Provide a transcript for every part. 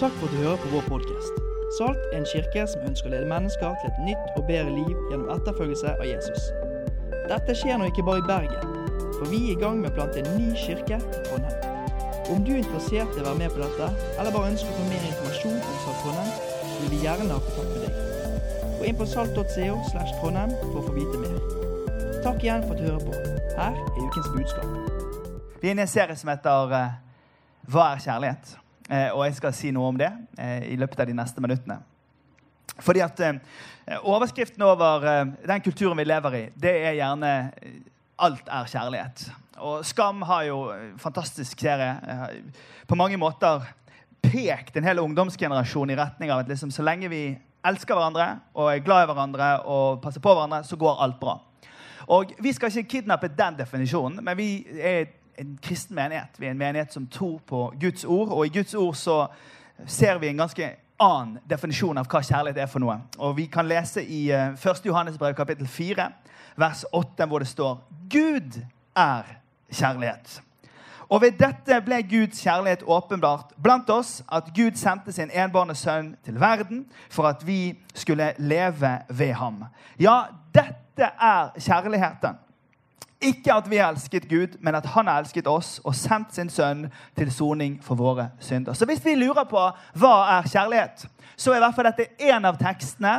Takk for at du hører på vår podkast. Salt er en kirke som ønsker å lede mennesker til et nytt og bedre liv gjennom etterfølgelse av Jesus. Dette skjer nå ikke bare i Bergen, for vi er i gang med å plante en ny kirke i Trondheim. Om du er interessert i å være med på dette, eller bare ønsker å få mer informasjon om Salt Trondheim, vil vi gjerne ha kontakt med deg. Gå inn på salt.co slash Trondheim for å få vite mer. Takk igjen for at du hører på. Her er ukens budskap. Vi er inne i en serie som heter eh, Hva er kjærlighet? Eh, og jeg skal si noe om det eh, i løpet av de neste minuttene. Fordi at eh, Overskriften over den kulturen vi lever i, det er gjerne 'Alt er kjærlighet'. Og Skam har jo fantastisk serie. På mange måter pekt en hel ungdomsgenerasjon i retning av at liksom, så lenge vi elsker hverandre og er glad i hverandre og passer på hverandre, så går alt bra. Og Vi skal ikke kidnappe den definisjonen, men vi er en kristen menighet. Vi er en menighet som tror på Guds ord, og i Guds ord så ser vi en ganske annen definisjon av hva kjærlighet er for noe. Og Vi kan lese i eh, 1. Johannes brev kapittel 4, vers 8, hvor det står Gud er kjærlighet. Og ved dette ble Guds kjærlighet åpenbart blant oss, at Gud sendte sin enbårne sønn til verden for at vi skulle leve ved ham. Ja, dette er kjærligheten. Ikke at vi har elsket Gud, men at han har elsket oss og sendt sin sønn til soning for våre synder. Så hvis vi lurer på hva er kjærlighet, så er i hvert fall dette en av tekstene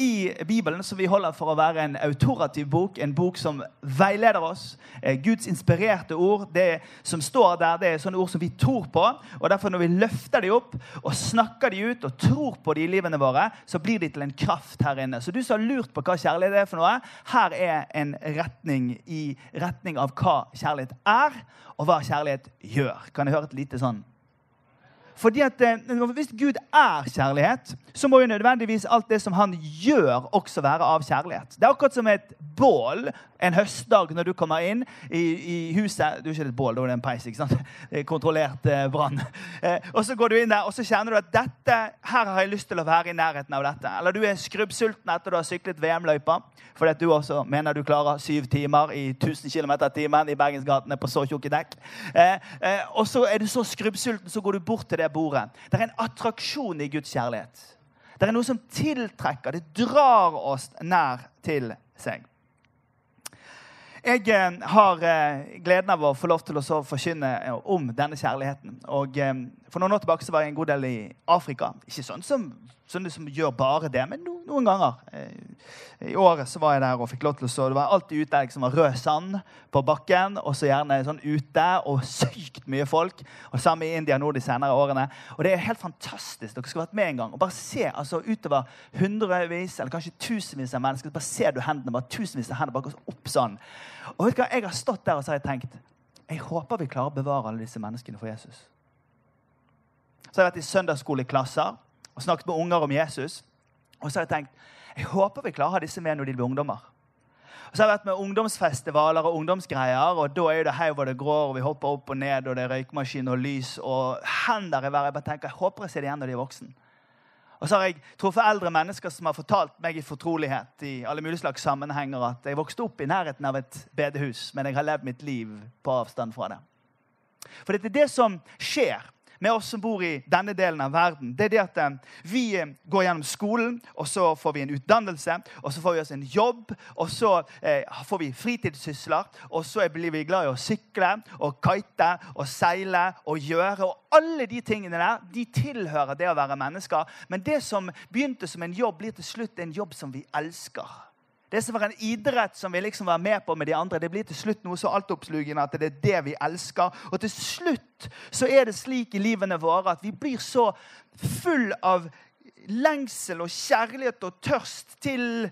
i Bibelen som vi holder for å være en autorativ bok, en bok som veileder oss. Eh, Guds inspirerte ord. Det som står der, det er sånne ord som vi tror på. og derfor Når vi løfter de opp og snakker de ut og tror på de i livene våre, så blir de til en kraft her inne. Så du som har lurt på hva kjærlighet er for noe, her er en retning i retning av hva kjærlighet er, og hva kjærlighet gjør. Kan jeg høre et lite sånn fordi at eh, Hvis Gud er kjærlighet, så må jo nødvendigvis alt det som han gjør, også være av kjærlighet. Det er akkurat som et bål en høstdag når du kommer inn i, i huset. Du er ikke et bål, da er det en peis. ikke sant? Er Kontrollert eh, brann. Eh, og så går du inn der, og så kjenner du at dette, her har jeg lyst til å være i nærheten av dette. Eller du er skrubbsulten etter du har syklet VM-løypa fordi at du også mener du klarer syv timer i 1000 km i timen i Bergensgatene på så tjukke dekk. Eh, eh, og så er du så skrubbsulten, så går du bort til det bordet. Det er en attraksjon i Guds kjærlighet. Det er noe som tiltrekker. Det drar oss nær til seg. Jeg eh, har eh, gleden av å få lov til å forkynne eh, om denne kjærligheten. Og For noen år tilbake så var jeg en god del i Afrika. Ikke sånn som, sånn som gjør bare det, men no, noen ganger. Eh, I året så var jeg der og fikk lov til å så Det var alltid uteelg som var rød sand på bakken, og så gjerne sånn ute, og sykt mye folk. Og Samme i India nå de senere årene. Og det er helt fantastisk. Dere skulle vært med en gang. og bare se altså utover hundrevis eller kanskje tusenvis av mennesker. Bare ser du hendene, bare tusenvis av hender bare går opp sånn. Og vet du hva? Jeg har stått der og så har jeg tenkt jeg håper vi klarer å bevare alle disse menneskene for Jesus. Så har jeg vært i søndagsskoleklasser og snakket med unger om Jesus. Og så har jeg tenkt jeg håper vi klarer å ha disse med når de blir ungdommer. Og så har jeg vært med ungdomsfestivaler og ungdomsgreier, og da er det hei hvor det grår, og vi hopper opp og ned, og det er røykmaskin og lys og hender i været. Jeg bare tenker, jeg håper jeg ser det igjen når de er voksen. Og så har jeg truffet eldre mennesker som har fortalt meg i fortrolighet i alle mulige slags sammenhenger at jeg vokste opp i nærheten av et bedehus, men jeg har levd mitt liv på avstand fra det. For det er det som skjer med oss som bor i denne delen av verden, det er det at eh, vi eh, går gjennom skolen, og så får vi en utdannelse, og så får vi oss en jobb, og så eh, får vi fritidssysler, og så blir vi glad i å sykle og kite og seile og gjøre. Og alle de tingene der de tilhører det å være mennesker. Men det som begynte som en jobb, blir til slutt en jobb som vi elsker. Det som var en idrett som vi liksom var med på med de andre, det blir til slutt noe så altoppslukende at det er det vi elsker. Og til slutt så er det slik i livene våre at vi blir så full av lengsel og kjærlighet og tørst til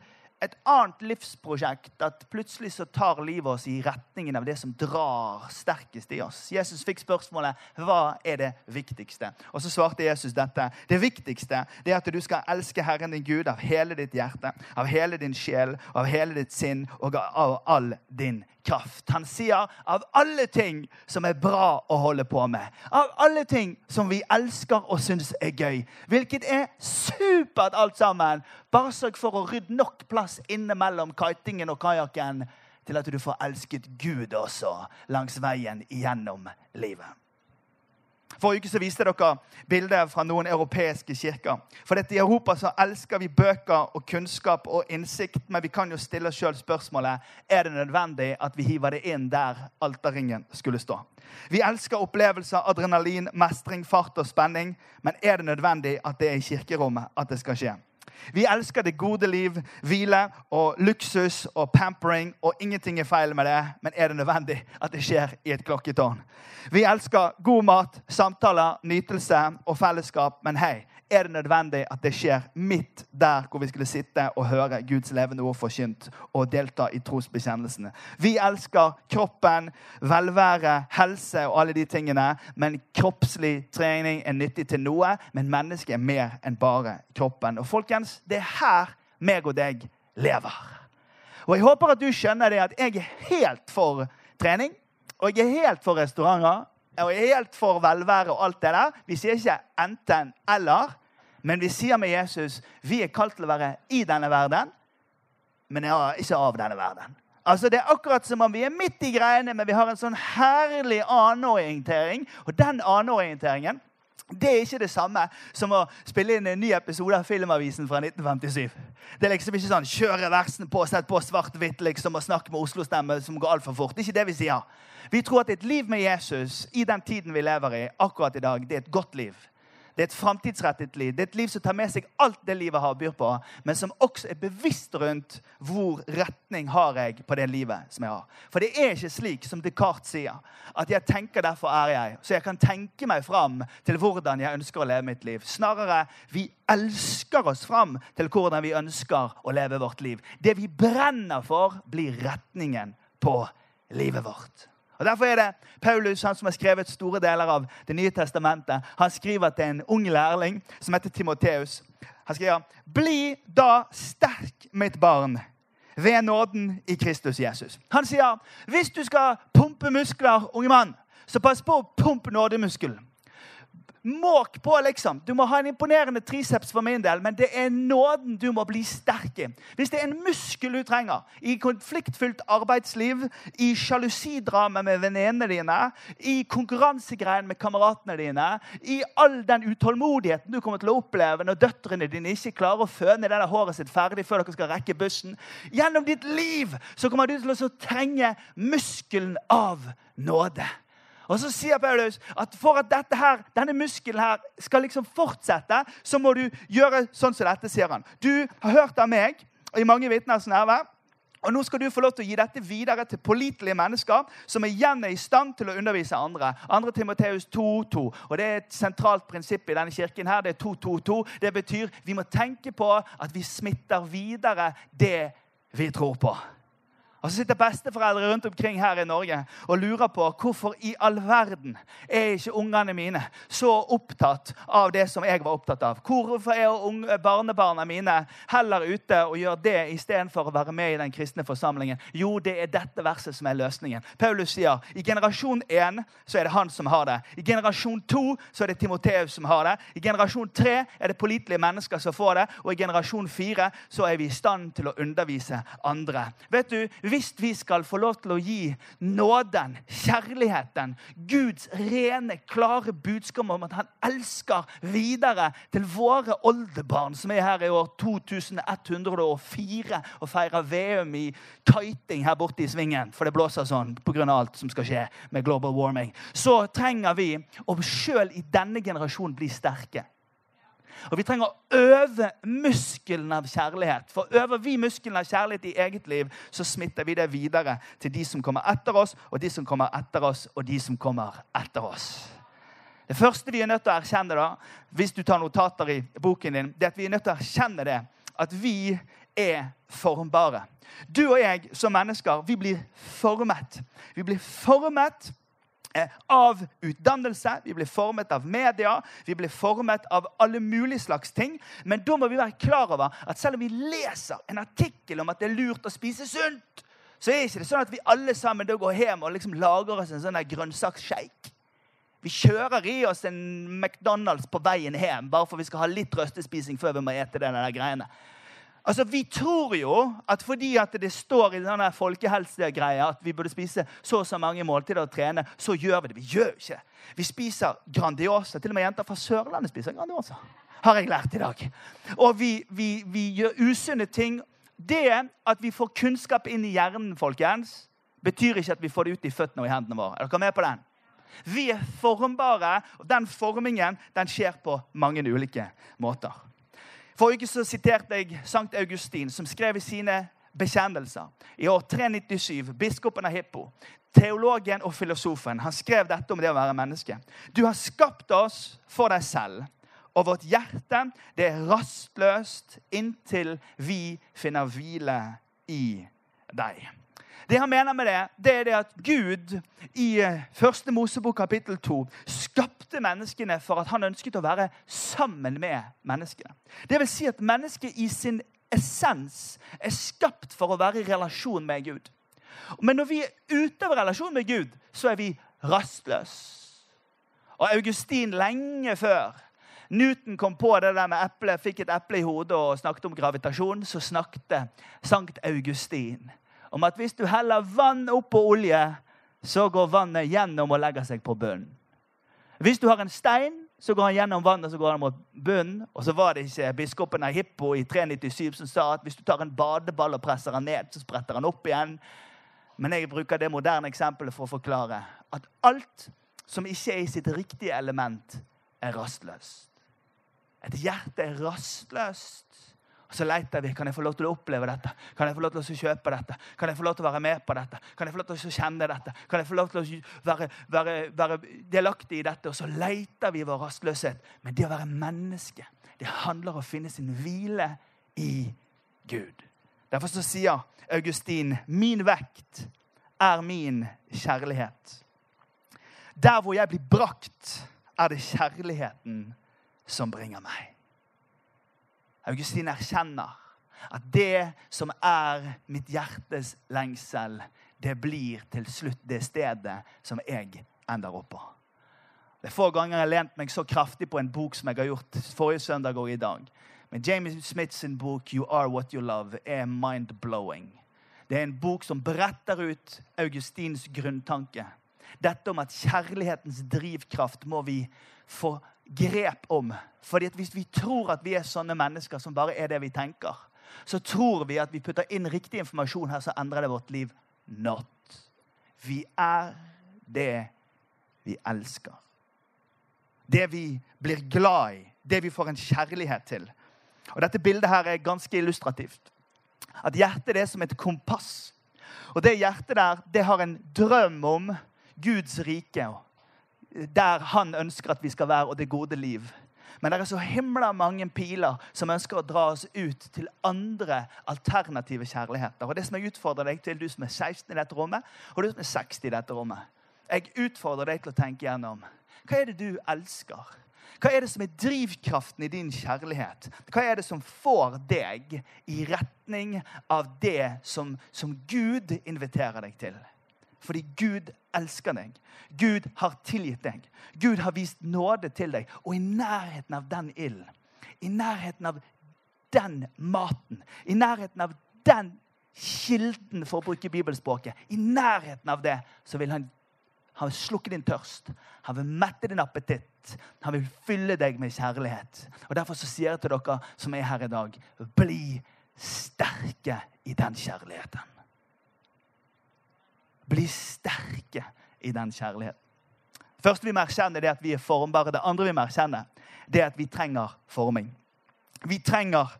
et annet livsprosjekt at plutselig så tar livet oss i retningen av det som drar sterkest i oss. Jesus fikk spørsmålet hva er det viktigste. Og så svarte Jesus dette. Det viktigste det er at du skal elske Herren din Gud av hele ditt hjerte, av hele din sjel, av hele ditt sinn og av all din kraft. Han sier av alle ting som er bra å holde på med, av alle ting som vi elsker og syns er gøy, hvilket er supert alt sammen, bare sørg for å rydde nok plass inne mellom kitingen og kajakken til at du får elsket Gud også langs veien gjennom livet. Forrige uke så viste dere bilder fra noen europeiske kirker. For dette I Europa så elsker vi bøker og kunnskap og innsikt, men vi kan jo stille oss sjøl spørsmålet er det nødvendig at vi hiver det inn der alterringen skulle stå. Vi elsker opplevelser, adrenalin, mestring, fart og spenning, men er det nødvendig at det er i kirkerommet at det skal skje? Vi elsker det gode liv, hvile og luksus og pampering, og ingenting er feil med det, men er det nødvendig at det skjer i et klokketårn? Vi elsker god mat, samtaler, nytelse og fellesskap, men hei, er det nødvendig at det skjer midt der hvor vi skulle sitte og høre Guds levende ord forkynt og delta i trosbekjennelsene? Vi elsker kroppen, velvære, helse og alle de tingene, men kroppslig trening er nyttig til noe. Men mennesket er mer enn bare kroppen. Og folkens, det er her meg og deg lever. Og jeg håper at du skjønner det at jeg er helt for trening. Og jeg er helt for restauranter. Og er helt for velvære og alt det der. Vi sier ikke enten-eller, men vi sier med Jesus vi er kalt til å være i denne verden, men ikke av denne verden. Altså Det er akkurat som om vi er midt i greiene, men vi har en sånn herlig annenorientering. Og den annenorienteringen det er ikke det samme som å spille inn en ny episode av Filmavisen fra 1957. Det er liksom ikke sånn kjøre versen på, sett på svart-hvitt liksom, og snakke med Oslo-stemme som går altfor fort. Det er ikke det vi sier. Vi tror at et liv med Jesus i den tiden vi lever i, akkurat i dag, det er et godt liv. Det er et framtidsrettet liv. Det er et liv som tar med seg alt det livet har byr på, men som også er bevisst rundt hvor retning har jeg på det livet som jeg har. For det er ikke slik som Descartes sier, at jeg tenker, derfor er jeg. Så jeg kan tenke meg fram til hvordan jeg ønsker å leve mitt liv. Snarere, vi elsker oss fram til hvordan vi ønsker å leve vårt liv. Det vi brenner for, blir retningen på livet vårt. Og Derfor er det Paulus, han som har skrevet store deler av Det nye testamentet, han skriver til en ung lærling som heter Timoteus. Han skriver, 'Bli da sterk, mitt barn, ved nåden i Kristus Jesus'. Han sier, 'Hvis du skal pumpe muskler, unge mann, så pass på å pumpe nådemuskelen.' Måk på, liksom. Du må ha en imponerende triceps for min del, men det er nåden du må bli sterk i. Hvis det er en muskel du trenger i konfliktfylt arbeidsliv, i sjalusidrama med venninnene dine, i konkurransegreien med kameratene dine, i all den utålmodigheten du kommer til å oppleve når døtrene dine ikke klarer å føne denne håret sitt ferdig før dere skal rekke bussen Gjennom ditt liv så kommer du til å trenge muskelen av nåde. Og så sier Paulus at for at her, denne muskelen her skal liksom fortsette, så må du gjøre sånn som dette, sier han. Du har hørt av meg i mange vitners nærvær. Og Nå skal du få lov til å gi dette videre til pålitelige mennesker som igjen er i stand til å undervise andre. 2. Timoteus 2.2. Og Det er et sentralt prinsipp i denne kirken. her, Det er 2.2.2. Det betyr vi må tenke på at vi smitter videre det vi tror på. Og så sitter besteforeldre rundt omkring her i Norge og lurer på hvorfor i all verden er ikke ungene mine så opptatt av det som jeg var opptatt av. Hvorfor er barnebarna mine heller ute og gjør det istedenfor å være med i den kristne forsamlingen? Jo, det er dette verset som er løsningen. Paulus sier i generasjon 1 så er det han som har det. I generasjon 2 så er det Timoteus som har det. I generasjon 3 er det pålitelige mennesker som får det. Og i generasjon 4 så er vi i stand til å undervise andre. Vet du, hvis vi skal få lov til å gi nåden, kjærligheten, Guds rene, klare budskap om at han elsker videre til våre oldebarn, som er her i år 2104 og feirer VM i kiting her borte i svingen, for det blåser sånn pga. alt som skal skje med global warming, så trenger vi å sjøl i denne generasjonen bli sterke. Og vi trenger å øve muskelen av kjærlighet. For øver vi muskelen av kjærlighet i eget liv, så smitter vi det videre til de som kommer etter oss, og de som kommer etter oss, og de som kommer etter oss. Det første vi er nødt til å erkjenne, da, hvis du tar notater i boken din, det er at vi er nødt til å erkjenne det, at vi er formbare. Du og jeg som mennesker, vi blir formet. Vi blir formet av utdannelse, vi blir formet av media, vi blir formet av alle mulige slags ting. Men da må vi være klar over at selv om vi leser en artikkel om at det er lurt å spise sunt, så er det ikke sånn at vi alle sammen da går hjem og liksom lager oss en sånn grønnsaksshake. Vi kjører i oss en McDonald's på veien hjem bare for vi skal ha litt røstespising før vi må ete det greiene. Altså, Vi tror jo at fordi at det står i denne folkehelsegreia at vi burde spise så og så mange måltider og trene, så gjør vi det. Vi gjør ikke Vi spiser Grandiosa. Til og med jenter fra Sørlandet spiser Grandiosa. Har jeg lært i dag. Og vi, vi, vi gjør usunne ting. Det at vi får kunnskap inn i hjernen, folkens, betyr ikke at vi får det ut i føttene og i hendene våre. Er dere med på den? Vi er formbare, og den formingen den skjer på mange ulike måter. Forrige uke siterte jeg Sankt Augustin, som skrev i sine bekjennelser i år 397, biskopen av Hippo, teologen og filosofen. Han skrev dette om det å være menneske. Du har skapt oss for deg selv, og vårt hjerte det er rastløst inntil vi finner hvile i deg. Det han mener med det, det er det at Gud i eh, første Mosebok kapittel 2 skapte menneskene for at han ønsket å være sammen med menneskene. Det vil si at mennesket i sin essens er skapt for å være i relasjon med Gud. Men når vi er ute av relasjon med Gud, så er vi rastløse. Og Augustin lenge før Newton kom på det der med eple, fikk et eple i hodet og snakket om gravitasjon, så snakket Sankt Augustin om at hvis du heller vann oppå olje, så går vannet gjennom og legger seg på bunnen. Hvis du har en stein, så går han gjennom vannet så går han mot bunnen. Og så var det ikke biskopen av Hippo i 397 som sa at hvis du tar en badeball og presser han ned, så spretter han opp igjen. Men jeg bruker det moderne eksempelet for å forklare at alt som ikke er i sitt riktige element, er rastløst. Et hjerte er rastløst så leter vi. Kan jeg få lov til å oppleve dette? Kan jeg få lov til å kjøpe dette? Kan jeg få lov til å være med på dette? Kan jeg få lov til å kjenne dette? Kan jeg få lov til å være, være, være delaktig i dette? Og så leter vi i vår rastløshet. Men det å være menneske, det handler om å finne sin hvile i Gud. Derfor så sier Augustin min vekt er min kjærlighet. Der hvor jeg blir brakt, er det kjærligheten som bringer meg. Augustin erkjenner at det som er mitt hjertes lengsel, det blir til slutt det stedet som jeg ender opp på. Det er Få ganger jeg har lent meg så kraftig på en bok som jeg har gjort forrige søndag og i dag. Men Jamie Smiths bok 'You Are What You Love' er mind-blowing. Det er en bok som bretter ut Augustins grunntanke. Dette om at kjærlighetens drivkraft må vi få grep om. Fordi at Hvis vi tror at vi er sånne mennesker som bare er det vi tenker, så tror vi at vi putter inn riktig informasjon her, så endrer det vårt liv. Not. Vi er det vi elsker. Det vi blir glad i. Det vi får en kjærlighet til. Og Dette bildet her er ganske illustrativt. At hjertet er som et kompass. Og det hjertet der, det har en drøm om Guds rike der han ønsker at vi skal være, og det gode liv. Men det er så himla mange piler som ønsker å dra oss ut til andre alternative kjærligheter. Og det som Jeg utfordrer deg til, du som er 16 i dette rommet, og du som er 60 i dette rommet. Jeg utfordrer deg til å tenke gjennom hva er det du elsker. Hva er det som er drivkraften i din kjærlighet? Hva er det som får deg i retning av det som, som Gud inviterer deg til? Fordi Gud elsker deg. Gud har tilgitt deg. Gud har vist nåde til deg. Og i nærheten av den ilden, i nærheten av den maten, i nærheten av den kilden, for å bruke bibelspråket, i nærheten av det, så vil han, han vil slukke din tørst. Han vil mette din appetitt. Han vil fylle deg med kjærlighet. Og Derfor så sier jeg til dere som er her i dag, bli sterke i den kjærligheten. Bli sterke i den kjærligheten. Det første vi må erkjenne, er at vi er formbare. Det andre vi må erkjenne, er at vi trenger forming. Vi trenger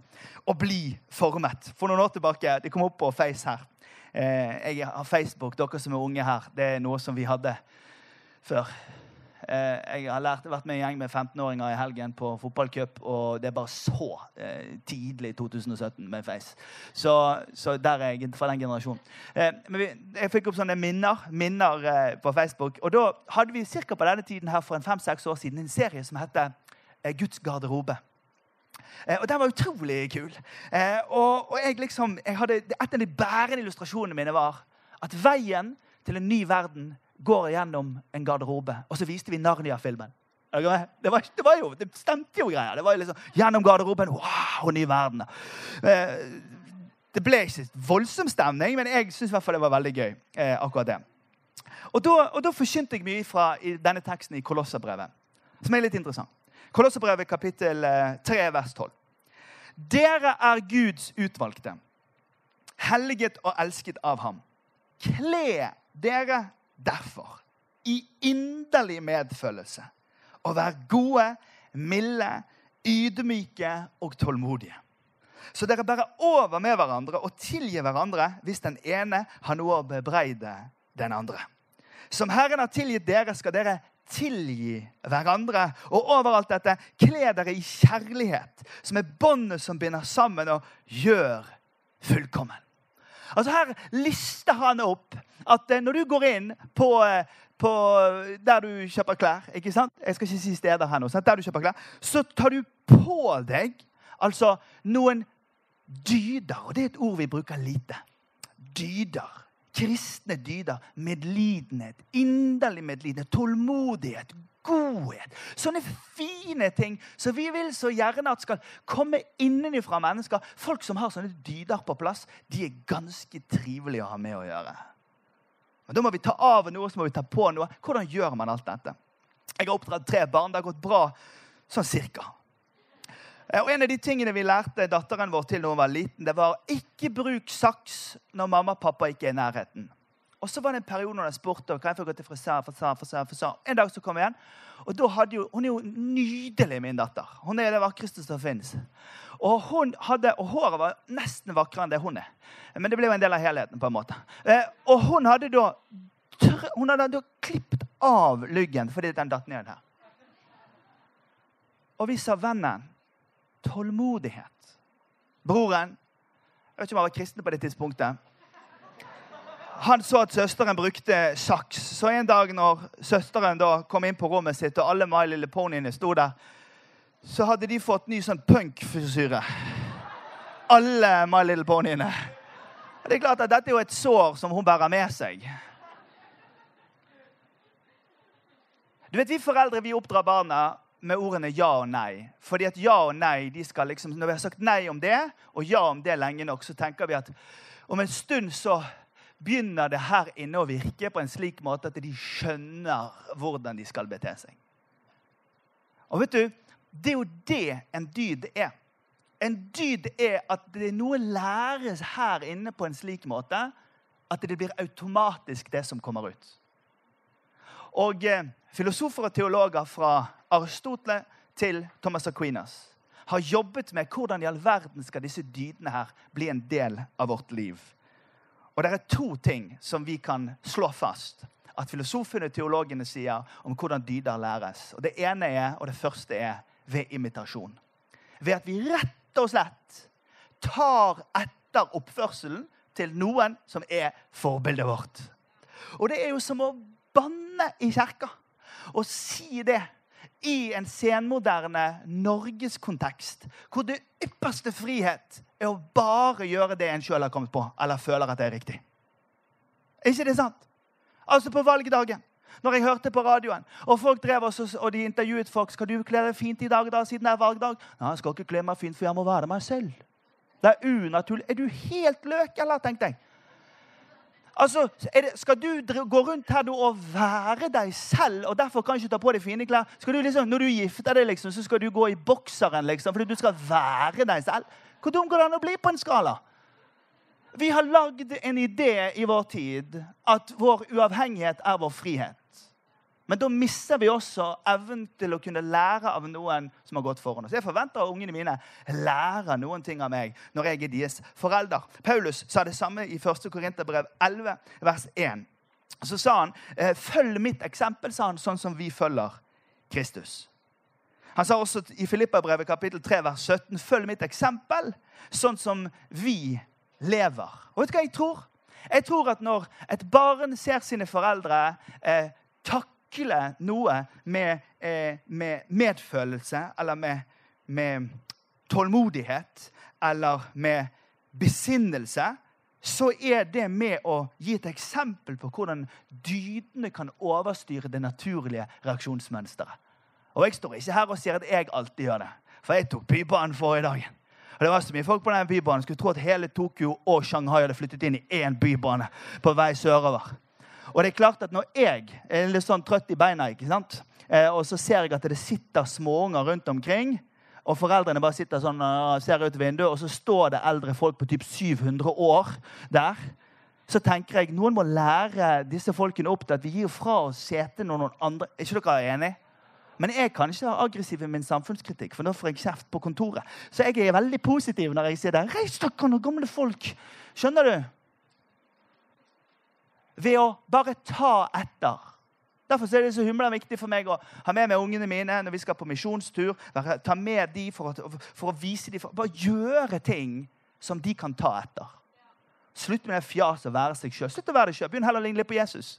å bli formet. For noen år tilbake Det kom opp på Face her. Eh, jeg har Facebook. Dere som er unge her, det er noe som vi hadde før. Eh, jeg har lært, vært med i gjeng med 15-åringer i helgen på fotballcup, og det er bare så eh, tidlig 2017 med Face. Så, så, der er jeg fra den generasjonen. Eh, men jeg fikk opp sånne minner, minner eh, på Facebook. Og da hadde vi cirka på denne tiden her for en fem-seks år siden en serie som heter eh, Guds garderobe. Eh, og den var utrolig kul. og, og jeg liksom, jeg hadde, Et av de bærende illustrasjonene mine var at veien til en ny verden går gjennom en garderobe. Og så viste vi Narnia-filmen. Det det var, jo, det stemte jo greier. Det var liksom Gjennom garderoben Wow, ny verden. Eh, det ble ikke voldsom stemning, men jeg syns det var veldig gøy. Eh, akkurat det. Og da, og da forkynte jeg mye fra denne teksten i Kolosserbrevet, som er litt interessant. Kolosserbrevet kapittel 3, eh, vers 12. Dere er Guds utvalgte, helliget og elsket av ham. Kle dere derfor i inderlig medfølelse å være gode, milde, ydmyke og tålmodige. Så dere bærer over med hverandre og tilgir hverandre hvis den ene har noe å bebreide den andre. Som Herren har tilgitt dere, skal dere tilgi hverandre. Og overalt dette, kle dere i kjærlighet, som er båndet som binder sammen og gjør fullkommen. Altså Her lister han opp at eh, når du går inn på, eh, på der du kjøper klær ikke sant? Jeg skal ikke si steder her nå. Der du kjøper klær, Så tar du på deg altså noen dyder. Og det er et ord vi bruker lite. Dyder kristne dyder. Medlidenhet, inderlig medlidenhet, tålmodighet, godhet. Sånne fine ting som vi vil så gjerne at skal komme innenfra mennesker. Folk som har sånne dyder på plass, de er ganske trivelige å ha med å gjøre. Men Da må vi ta av noe, så må vi ta på noe. Hvordan gjør man alt dette? Jeg har oppdratt tre barn. Det har gått bra sånn cirka. Eh, og En av de tingene vi lærte datteren vår til da hun var liten, det var ikke bruk saks når mamma og pappa ikke er i nærheten. Og så var det en periode når jeg spurte kan jeg få gå til frisør, frisør, frisør, frisør. En dag så kom jeg igjen, og da hadde jo, Hun er jo nydelig, min datter. Hun er det vakreste som fins. Og, og håret var nesten vakrere enn det hun er. Men det ble jo en del av helheten. på en måte. Eh, og hun hadde da hun hadde da klippet av lyggen fordi den datt ned her. Og vi sa vennen tålmodighet. Broren Jeg vet ikke om han var kristen på det tidspunktet. Han så at søsteren brukte saks. Så en dag når søsteren da kom inn på rommet sitt, og alle My Little Ponyene sto der, så hadde de fått ny sånn punk-frisyre. Alle My Little Ponyene. Det er klart at Dette er jo et sår som hun bærer med seg. Du vet, Vi foreldre vi oppdrar barna med ordene ja og nei. Fordi at ja og nei, de skal liksom, Når vi har sagt nei om det, og ja om det lenge nok, så tenker vi at om en stund så begynner det her inne å virke på en slik måte at de skjønner hvordan de skal bete seg. Og vet du, Det er jo det en dyd er. En dyd er at det er noe læres her inne på en slik måte at det blir automatisk det som kommer ut. Og eh, Filosofer og teologer fra Aristotle til Thomas Aquinas har jobbet med hvordan i all verden skal disse dydene her bli en del av vårt liv. Og Det er to ting som vi kan slå fast at filosofene og teologene sier om hvordan dyder læres. Og Det ene er, og det første er ved imitasjon. Ved at vi rett og slett tar etter oppførselen til noen som er forbildet vårt. Og det er jo som å banne i kirka. og si det i en senmoderne norgeskontekst, hvor det ypperste frihet er å bare gjøre det en sjøl har kommet på, eller føler at det er riktig. Er ikke det sant? Altså På valgdagen, når jeg hørte på radioen, og folk drev oss, og de intervjuet folk skal du kle deg fint i dag, da, siden det er valgdag. Nei, jeg skal ikke kle meg fint, for jeg må være meg selv. Det er unaturlig. Er du helt løk, eller? tenkte jeg. Altså, det, Skal du gå rundt her og være deg selv og derfor kan ikke ta på deg fine klær? Skal du liksom, Når du gifter deg, liksom, så skal du gå i bokseren liksom, fordi du skal være deg selv? Hvor dum går det an å bli på en skala? Vi har lagd en idé i vår tid at vår uavhengighet er vår frihet. Men da mister vi også evnen til å kunne lære av noen som har gått foran oss. Jeg forventer at ungene mine lærer noen ting av meg når jeg er deres forelder. Paulus sa det samme i 1. Korinterbrev 11, vers 1. Så sa han, «Eh, 'Følg mitt eksempel', sa han, sånn som vi følger Kristus. Han sa også i Filippabrevet kapittel 3, vers 17.: Følg mitt eksempel, sånn som vi lever. Og vet du hva jeg tror? Jeg tror at når et barn ser sine foreldre eh, takke takle noe med, eh, med medfølelse eller med, med, tålmodighet eller med besinnelse, så er det med å gi et eksempel på hvordan dydene kan overstyre det naturlige reaksjonsmønsteret. Og jeg står ikke her og sier at jeg alltid gjør det. For jeg tok Bybanen forrige dagen. Og det var så mye folk på den bybanen. Skulle tro at hele Tokyo og Shanghai hadde flyttet inn i én bybane på vei sørover. Og det er klart at når jeg er litt sånn trøtt i beina, ikke sant? Eh, og så ser jeg at det sitter småunger rundt omkring, og foreldrene bare sitter sånn og ser ut vinduet, og så står det eldre folk på typ 700 år der, så tenker jeg noen må lære disse folkene opp til at vi gir fra oss setet når noen andre Er ikke dere enige? Men jeg kan ikke være aggressiv i min samfunnskritikk, for da får jeg kjeft på kontoret. Så jeg er veldig positiv når jeg sier det. Reis dere nå, gamle folk! Skjønner du? Ved å bare ta etter. Derfor er det så himla viktig for meg å ha med meg ungene mine når vi skal på misjonstur. Ta med de for å, for å vise dem, for, Bare gjøre ting som de kan ta etter. Slutt med det fjaset å være seg sjøl. Slutt å være deg sjøl. Begynn heller å ligne litt på Jesus.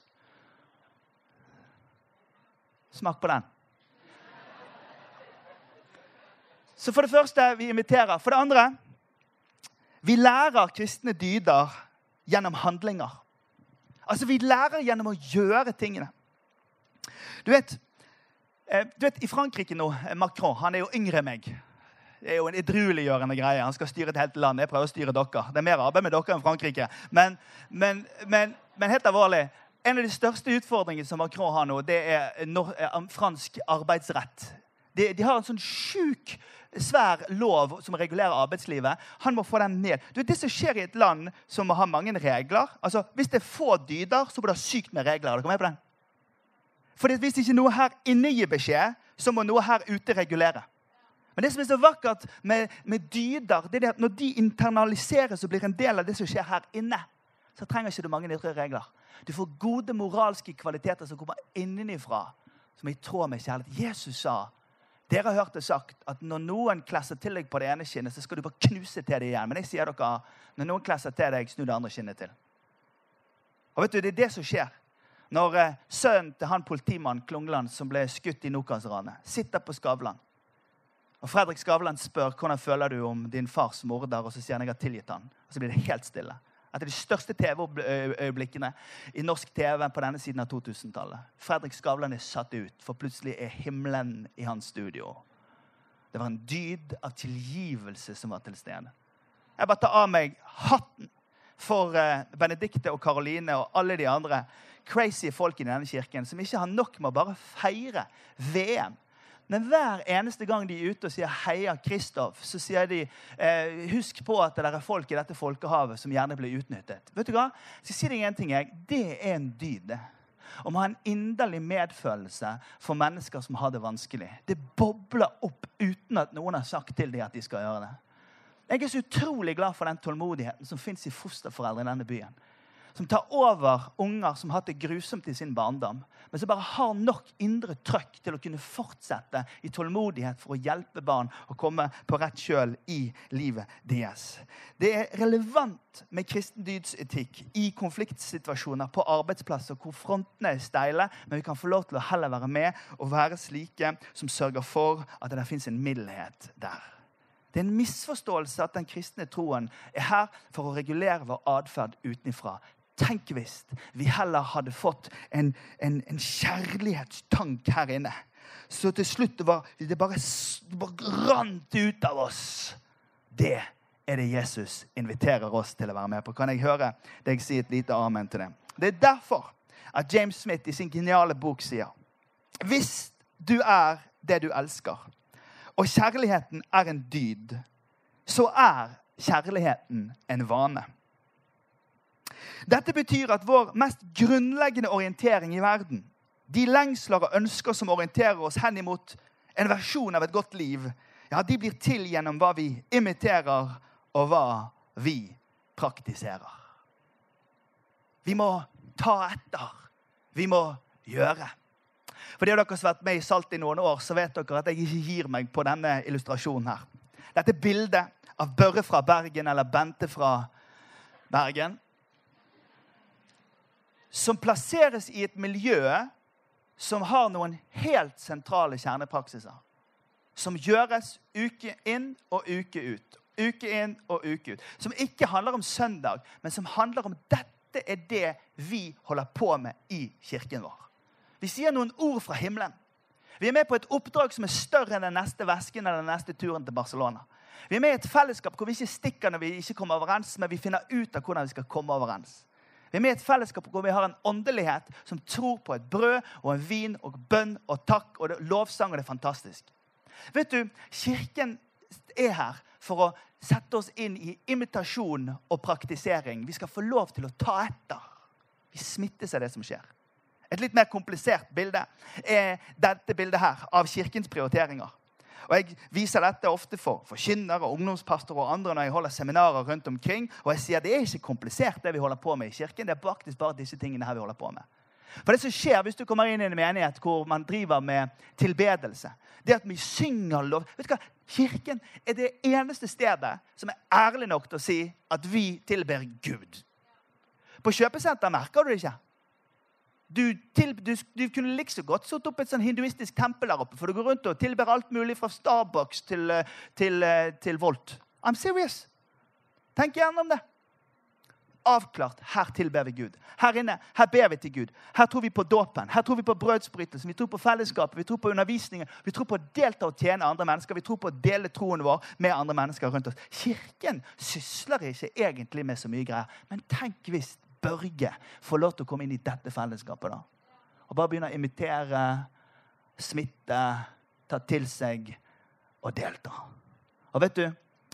Smak på den. Så for det første vi inviterer. For det andre vi lærer kristne dyder gjennom handlinger. Altså, Vi lærer gjennom å gjøre tingene. Du vet, eh, du vet I Frankrike nå, eh, Macron han er jo yngre enn meg. Det er jo en edrueliggjørende greie. Han skal styre et helt land. Jeg prøver å styre dere. Det er mer arbeid med dere enn Frankrike. Men, men, men, men helt alvorlig, en av de største utfordringene som Macron har nå, det er eh, fransk arbeidsrett. De, de har en sånn sjuk svær lov som regulerer arbeidslivet. Han må få den ned. Du vet, Det som skjer i et land som må ha mange regler altså Hvis det er få dyder, så må det sykt med regler. Er dere med på den? For Hvis ikke noe her inne gir beskjed, så må noe her ute regulere. Men det som er så vakkert med, med dyder, det er at når de internaliseres og blir en del av det som skjer her inne, så trenger ikke du mange ytre regler. Du får gode moralske kvaliteter som kommer innenifra, som er i tråd med kjærlighet. Jesus sa dere har hørt det sagt at når noen klesser til deg på det ene kinnet, så skal du bare knuse til det igjen. Men jeg sier dere, når noen klesser til deg, snu det andre kinnet til. Og vet du, Det er det som skjer når eh, sønnen til han politimannen Klungland som ble skutt i Nokas-ranet, sitter på Skavlan. Og Fredrik Skavlan spør hvordan føler du om din fars morder, og så sier han jeg har tilgitt han. Og så blir det helt stille. Et av de største TV-øyeblikkene i norsk TV på denne siden av 2000-tallet. Fredrik Skavlan er satt ut, for plutselig er himmelen i hans studio. Det var en dyd av tilgivelse som var til stede. Jeg bare tar av meg hatten for uh, Benedicte og Karoline og alle de andre crazy folkene i denne kirken som ikke har nok med å bare feire VM men hver eneste gang de er ute og sier 'Heia Kristoff', så sier de eh, 'Husk på at det er folk i dette folkehavet som gjerne blir utnyttet'. Vet du hva? Så sier jeg en ting, jeg. Det er en dyd, det. Å ha en inderlig medfølelse for mennesker som har det vanskelig. Det bobler opp uten at noen har sagt til dem at de skal gjøre det. Jeg er så utrolig glad for den tålmodigheten som fins i fosterforeldre i denne byen som tar over unger som har hatt det grusomt i sin barndom, men som bare har nok indre trøkk til å kunne fortsette i tålmodighet for å hjelpe barn å komme på rett kjøl i livet deres. Det er relevant med kristen dydsetikk i konfliktsituasjoner på arbeidsplasser hvor frontene er steile, men vi kan få lov til å heller være med og være slike som sørger for at det fins en mildhet der. Det er en misforståelse at den kristne troen er her for å regulere vår atferd utenfra. Tenk hvis vi heller hadde fått en, en, en kjærlighetstank her inne. Så til slutt var, det, bare, det bare rant ut av oss. Det er det Jesus inviterer oss til å være med på. Kan jeg høre deg si et lite amen til det? Det er derfor at James Smith i sin geniale bok sier Hvis du er det du elsker, og kjærligheten er en dyd, så er kjærligheten en vane. Dette betyr at vår mest grunnleggende orientering i verden, de lengsler og ønsker som orienterer oss henimot en versjon av et godt liv, ja, de blir til gjennom hva vi imiterer, og hva vi praktiserer. Vi må ta etter. Vi må gjøre. For de av dere som har vært med i Salt i noen år, så vet dere at jeg ikke gir meg på denne illustrasjonen her. Dette bildet av Børre fra Bergen eller Bente fra Bergen som plasseres i et miljø som har noen helt sentrale kjernepraksiser. Som gjøres uke inn og uke ut. Uke inn og uke ut. Som ikke handler om søndag, men som handler om dette er det vi holder på med i kirken vår. Vi sier noen ord fra himmelen. Vi er med på et oppdrag som er større enn den neste vesken eller den neste turen til Barcelona. Vi er med i et fellesskap hvor vi ikke stikker når vi ikke kommer overens, men vi finner ut av hvordan vi skal komme overens. Vi er med i et fellesskap hvor vi har en åndelighet som tror på et brød og en vin og bønn og takk og lovsang, og det er fantastisk. Vet du, Kirken er her for å sette oss inn i imitasjon og praktisering. Vi skal få lov til å ta etter. Vi smittes av det som skjer. Et litt mer komplisert bilde er dette bildet her av kirkens prioriteringer. Og Jeg viser dette ofte for forkynnere, ungdomspastorer og andre når jeg holder seminarer rundt omkring. Og jeg sier det er ikke komplisert, det vi holder på med i kirken. Det er faktisk bare disse tingene her vi holder på med. For det som skjer hvis du kommer inn i en menighet hvor man driver med tilbedelse, det at vi synger lov Vet du hva? Kirken er det eneste stedet som er ærlig nok til å si at vi tilber Gud. På kjøpesenter merker du det ikke. Du, til, du, du kunne like så godt satt opp et sånn hinduistisk tempel der oppe. For du går rundt og tilber alt mulig fra Starbucks til, eh, til, eh, til Volt. I'm serious. Tenk gjennom det. Avklart. Her tilber vi Gud. Her inne her ber vi til Gud. Her tror vi på dåpen. Her tror vi på brødsbrytelsen. Vi tror på fellesskapet. Vi tror på undervisningen. Vi tror på å delta og tjene andre mennesker. Vi tror på å dele troen vår med andre mennesker rundt oss. Kirken sysler ikke egentlig med så mye greier. Men tenk hvis Børge få lov til å komme inn i dette fellesskapet. da. Og bare begynne å imitere, smitte, ta til seg og delta. Og vet du,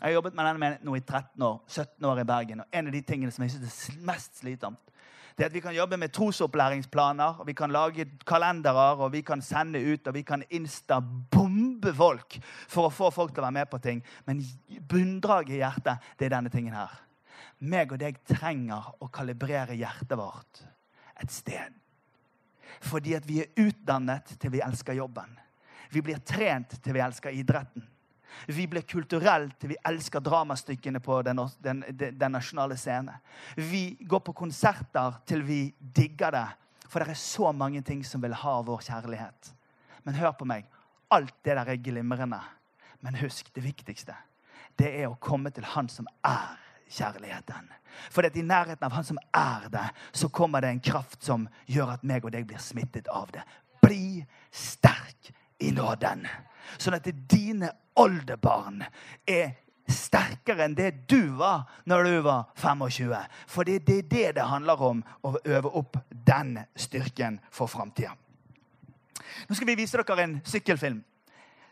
Jeg har jobbet med denne menigheten nå i 13 år, 17 år i Bergen. og En av de tingene som jeg synes er mest slitsomt, det er at vi kan jobbe med trosopplæringsplaner, og vi kan lage kalendere, og vi kan sende ut, og vi kan insta-bombe folk for å få folk til å være med på ting. Men bunndraget i hjertet, det er denne tingen her meg og deg trenger å kalibrere hjertet vårt et sted. Fordi at vi er utdannet til vi elsker jobben. Vi blir trent til vi elsker idretten. Vi blir kulturelt til vi elsker dramastykkene på den, den, den, nasjonale scene. Vi går på konserter til vi digger det. For det er så mange ting som vil ha vår kjærlighet. Men hør på meg. Alt det der er glimrende. Men husk, det viktigste det er å komme til Han som er kjærligheten. For i nærheten av Han som er det, så kommer det en kraft som gjør at meg og deg blir smittet av det. Bli sterk i nåden. Sånn at dine oldebarn er sterkere enn det du var når du var 25. For det er det det handler om, å øve opp den styrken for framtida. Nå skal vi vise dere en sykkelfilm.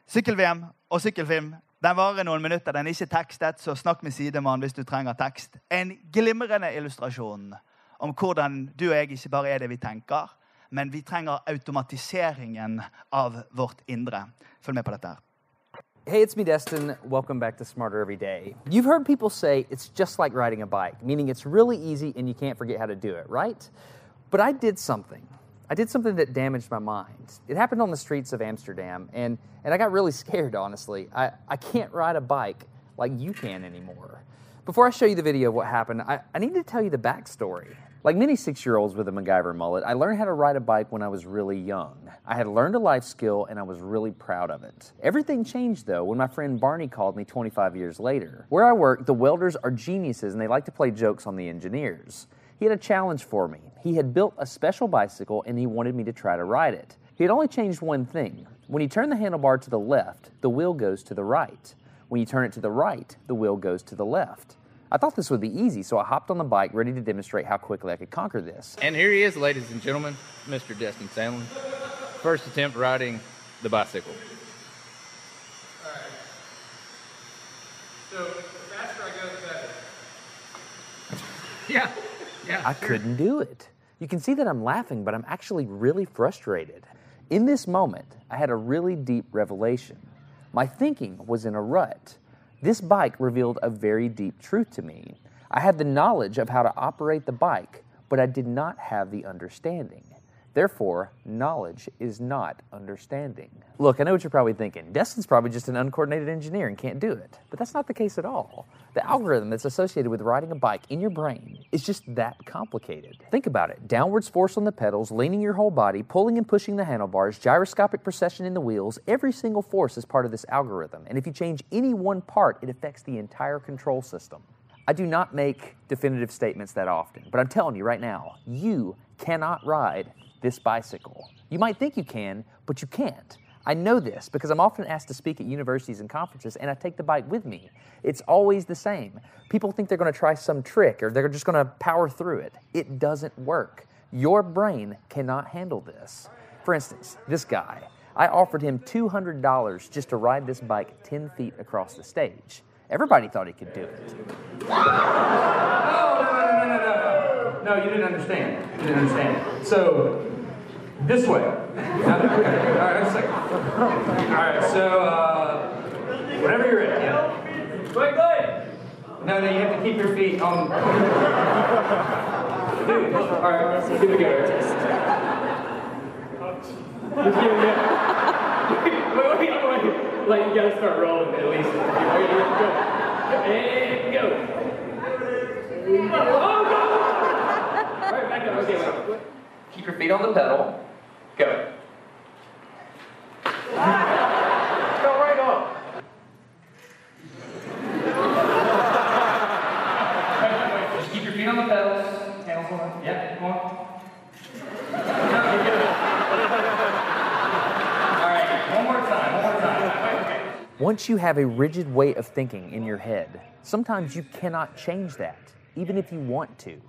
Sykkel-VM og sykkelfilm den varer noen minutter. Den er ikke tekstet, så snakk med sidemann hvis du trenger tekst. En glimrende illustrasjon om hvordan du og jeg ikke bare er det vi tenker, men vi trenger automatiseringen av vårt indre. Følg med på dette. her. Hey, it's me, Destin. Welcome back to Smarter Every Day. You've heard people say it's just like riding a bike, meaning it's really easy and you can't forget how to do it, right? But I did something. I did something that damaged my mind. It happened on the streets of Amsterdam, and, and I got really scared, honestly. I, I can't ride a bike like you can anymore. Before I show you the video of what happened, I, I need to tell you the backstory. Like many six year olds with a MacGyver mullet, I learned how to ride a bike when I was really young. I had learned a life skill and I was really proud of it. Everything changed though when my friend Barney called me 25 years later. Where I work, the welders are geniuses and they like to play jokes on the engineers. He had a challenge for me. He had built a special bicycle and he wanted me to try to ride it. He had only changed one thing. When you turn the handlebar to the left, the wheel goes to the right. When you turn it to the right, the wheel goes to the left. I thought this would be easy, so I hopped on the bike ready to demonstrate how quickly I could conquer this. And here he is, ladies and gentlemen, Mr. Destin Sandlin. First attempt riding the bicycle. All right. So the faster I go, the better. Yeah. Yeah, I couldn't do it. You can see that I'm laughing, but I'm actually really frustrated. In this moment, I had a really deep revelation. My thinking was in a rut. This bike revealed a very deep truth to me. I had the knowledge of how to operate the bike, but I did not have the understanding. Therefore, knowledge is not understanding. Look, I know what you're probably thinking. Destin's probably just an uncoordinated engineer and can't do it. But that's not the case at all. The algorithm that's associated with riding a bike in your brain is just that complicated. Think about it downwards force on the pedals, leaning your whole body, pulling and pushing the handlebars, gyroscopic precession in the wheels. Every single force is part of this algorithm. And if you change any one part, it affects the entire control system. I do not make definitive statements that often, but I'm telling you right now, you cannot ride this bicycle. You might think you can, but you can't. I know this because I'm often asked to speak at universities and conferences, and I take the bike with me. It's always the same. People think they're going to try some trick or they're just going to power through it. It doesn't work. Your brain cannot handle this. For instance, this guy, I offered him $200 just to ride this bike 10 feet across the stage. Everybody thought he could do it. No, you didn't understand. You didn't understand. So, this way. All right, a. All right, so, uh, you're ready. Wait, wait. No, no, you have to keep your feet on. Dude, all right, here we go. Just give me Wait, wait, wait. Like, you gotta start rolling at least. And go. Oh, go! All right, back up. Okay, wait. Keep your feet on the pedal. Go. go right on. Just keep your feet on the pedals. Hands on. Yeah, come on. No, you're good. All right, one more time. One more time. Okay. Once you have a rigid way of thinking in your head, sometimes you cannot change that, even if you want to.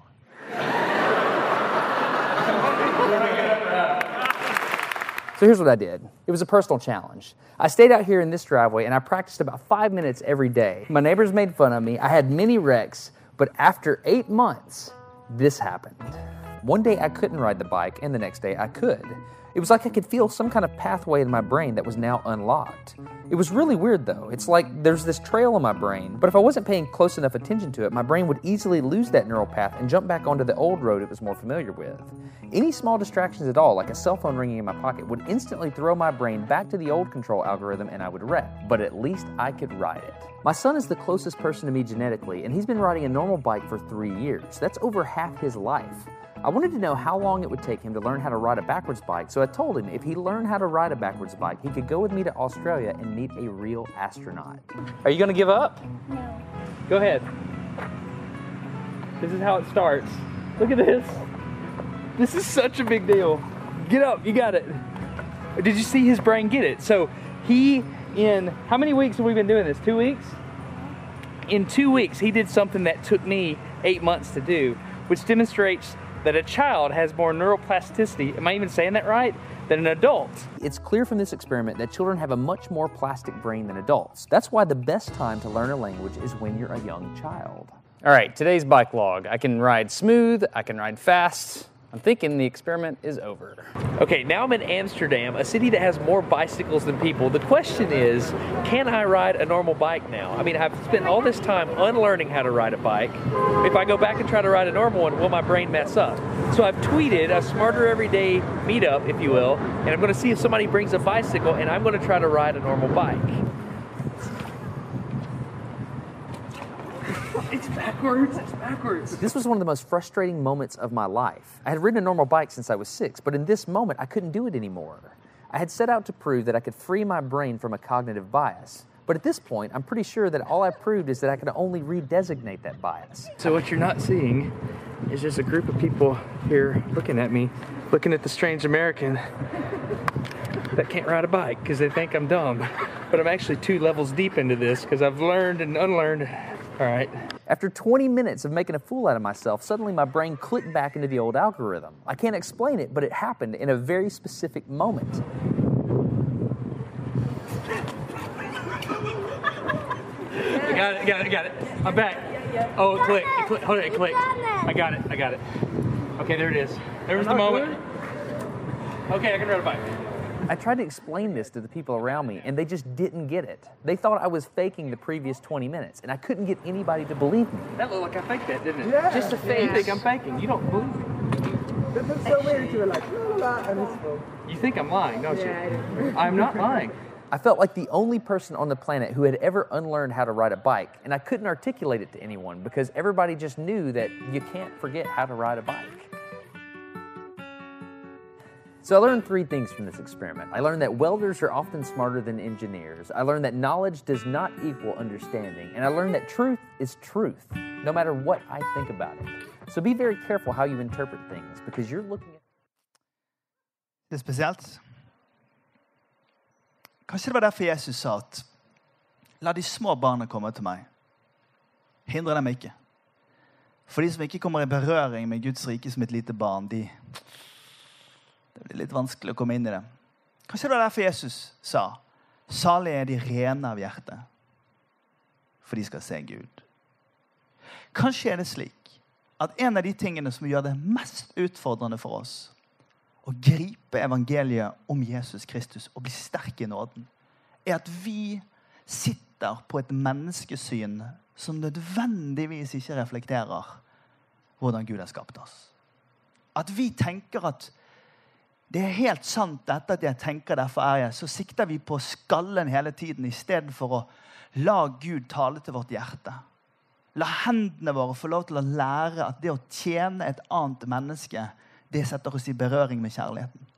So here's what I did. It was a personal challenge. I stayed out here in this driveway and I practiced about five minutes every day. My neighbors made fun of me. I had many wrecks, but after eight months, this happened. One day I couldn't ride the bike, and the next day I could. It was like I could feel some kind of pathway in my brain that was now unlocked. It was really weird though. It's like there's this trail in my brain, but if I wasn't paying close enough attention to it, my brain would easily lose that neural path and jump back onto the old road it was more familiar with. Any small distractions at all, like a cell phone ringing in my pocket, would instantly throw my brain back to the old control algorithm and I would wreck. But at least I could ride it. My son is the closest person to me genetically, and he's been riding a normal bike for three years. That's over half his life. I wanted to know how long it would take him to learn how to ride a backwards bike, so I told him if he learned how to ride a backwards bike, he could go with me to Australia and meet a real astronaut. Are you going to give up? No. Go ahead. This is how it starts. Look at this. This is such a big deal. Get up, you got it. Did you see his brain get it? So he, in how many weeks have we been doing this? Two weeks? In two weeks, he did something that took me eight months to do, which demonstrates that a child has more neuroplasticity, am I even saying that right, than an adult. It's clear from this experiment that children have a much more plastic brain than adults. That's why the best time to learn a language is when you're a young child. All right, today's bike log. I can ride smooth, I can ride fast. I'm thinking the experiment is over. Okay, now I'm in Amsterdam, a city that has more bicycles than people. The question is, can I ride a normal bike now? I mean, I've spent all this time unlearning how to ride a bike. If I go back and try to ride a normal one, will my brain mess up? So I've tweeted a smarter everyday meetup, if you will, and I'm going to see if somebody brings a bicycle and I'm going to try to ride a normal bike. It's backwards, it's backwards. This was one of the most frustrating moments of my life. I had ridden a normal bike since I was six, but in this moment, I couldn't do it anymore. I had set out to prove that I could free my brain from a cognitive bias. But at this point, I'm pretty sure that all I proved is that I could only redesignate that bias. So what you're not seeing is just a group of people here looking at me, looking at the strange American that can't ride a bike because they think I'm dumb. But I'm actually two levels deep into this because I've learned and unlearned. All right. After 20 minutes of making a fool out of myself, suddenly my brain clicked back into the old algorithm. I can't explain it, but it happened in a very specific moment. I got it, I got it, I got it. I'm back. Oh, it clicked. It clicked. Hold it, it clicked. I got it, I got it. Okay, there it is. There was the moment. Okay, I can ride a bike. I tried to explain this to the people around me, and they just didn't get it. They thought I was faking the previous 20 minutes, and I couldn't get anybody to believe me. That looked like I faked that, didn't it? Yeah. Just a fake. You think I'm faking. You don't believe me. It looks so weird. You were like, la la la, and it's full. You think I'm lying, don't Yeah, I you? I'm not lying. I felt like the only person on the planet who had ever unlearned how to ride a bike, and I couldn't articulate it to anyone because everybody just knew that you can't forget how to ride a bike. So I learned three things from this experiment. I learned that welders are often smarter than engineers. I learned that knowledge does not equal understanding. And I learned that truth is truth, no matter what I think about it. So be very careful how you interpret things because you're looking at Det er spesielt. Kanskje det var derfor Jesus sa at la de små barna komme til meg. Hindre dem ikke. For de som ikke kommer i berøring med Guds rike som et lite barn, de, det blir litt vanskelig å komme inn i det. Kanskje det var derfor Jesus sa salige er de rene av hjerte, for de skal se Gud. Kanskje er det slik at en av de tingene som gjør det mest utfordrende for oss, å gripe evangeliet om Jesus Kristus og bli sterk i nåden, er at vi sitter på et menneskesyn som nødvendigvis ikke reflekterer hvordan Gud har skapt oss. At vi tenker at det er helt sant dette at jeg tenker, derfor er jeg. Så sikter vi på skallen hele tiden istedenfor å la Gud tale til vårt hjerte. La hendene våre få lov til å lære at det å tjene et annet menneske, det setter oss i berøring med kjærligheten.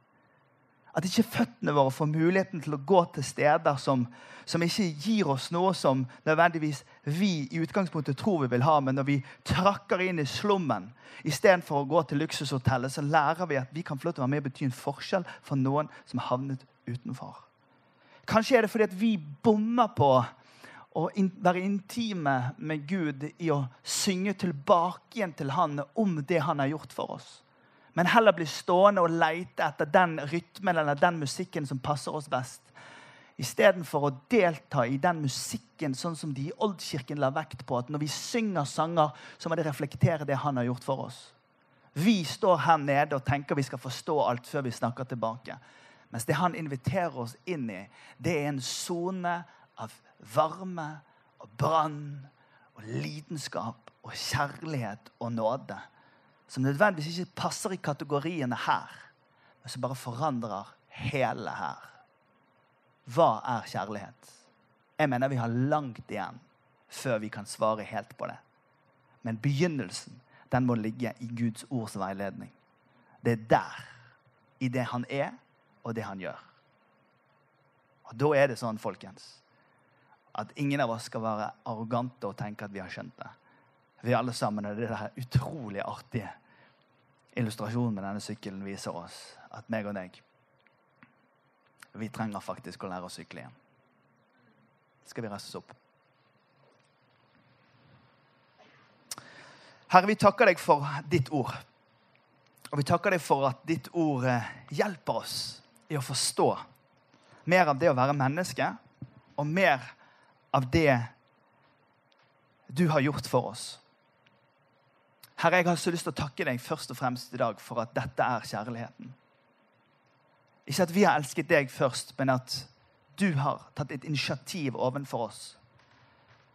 At ikke føttene våre får muligheten til å gå til steder som, som, ikke gir oss noe som nødvendigvis vi i utgangspunktet tror vi vil ha, men når vi trakker inn i slummen istedenfor å gå til luksushotellet, så lærer vi at vi kan få lov til å være med og bety en forskjell for noen som har havnet utenfor. Kanskje er det fordi at vi bommer på å være intime med Gud i å synge tilbake igjen til Han om det Han har gjort for oss men heller bli stående og leite etter den rytmen eller den musikken som passer oss best. Istedenfor å delta i den musikken sånn som de i Oldkirken la vekt på. At når vi synger sanger, så må det reflektere det han har gjort for oss. Vi står her nede og tenker vi skal forstå alt før vi snakker tilbake. Mens det han inviterer oss inn i, det er en sone av varme og brann og lidenskap og kjærlighet og nåde som nødvendigvis ikke passer i kategoriene her, men som bare forandrer hele her. Hva er kjærlighet? Jeg mener vi har langt igjen før vi kan svare helt på det. Men begynnelsen den må ligge i Guds ords veiledning. Det er der, i det han er, og det han gjør. Og Da er det sånn, folkens, at ingen av oss skal være arrogante og tenke at vi har skjønt det. Vi alle sammen er det der utrolig artige illustrasjonen med denne sykkelen viser oss at meg og deg Vi trenger faktisk å lære å sykle igjen. Skal vi reise oss opp? Herre, vi takker deg for ditt ord. Og vi takker deg for at ditt ord eh, hjelper oss i å forstå mer av det å være menneske, og mer av det du har gjort for oss. Herre, jeg har så lyst til å takke deg først og fremst i dag for at dette er kjærligheten. Ikke at vi har elsket deg først, men at du har tatt et initiativ overfor oss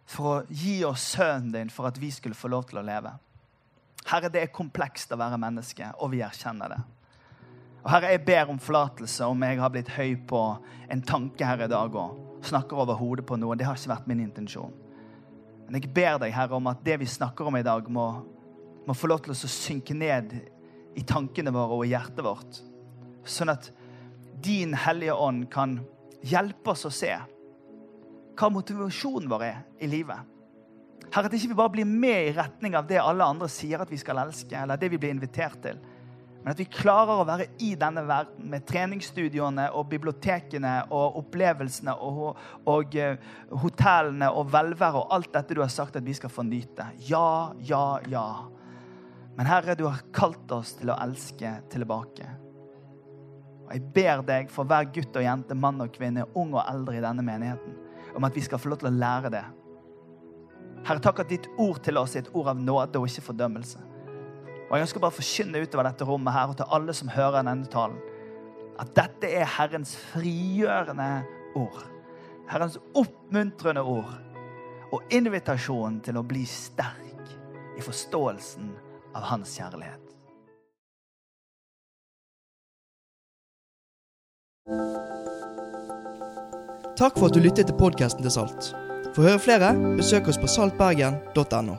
for å gi oss sønnen din for at vi skulle få lov til å leve. Herre, det er komplekst å være menneske, og vi erkjenner det. Og Herre, jeg ber om forlatelse om jeg har blitt høy på en tanke her i dag og snakker over hodet på noe. Det har ikke vært min intensjon. Men jeg ber deg, Herre, om at det vi snakker om i dag, må må få lov til å synke ned i tankene våre og i hjertet vårt. Sånn at din Hellige Ånd kan hjelpe oss å se hva motivasjonen vår er i livet. Herre, at ikke vi bare blir med i retning av det alle andre sier at vi skal elske, eller det vi blir invitert til. Men at vi klarer å være i denne verden med treningsstudioene og bibliotekene og opplevelsene og, og og hotellene og velvære og alt dette du har sagt at vi skal få nyte. Ja, ja, ja. Men Herre, du har kalt oss til å elske tilbake. Og Jeg ber deg for hver gutt og jente, mann og kvinne, ung og eldre i denne menigheten, om at vi skal få lov til å lære det. Herre, takk at ditt ord til oss er et ord av nåde og ikke fordømmelse. Og Jeg ønsker bare å forkynne utover dette rommet her og til alle som hører denne talen, at dette er Herrens frigjørende ord. Herrens oppmuntrende ord og invitasjonen til å bli sterk i forståelsen av hans kjærlighet. Takk for at du lyttet til podkasten til Salt. For å høre flere, besøk oss på saltbergen.no.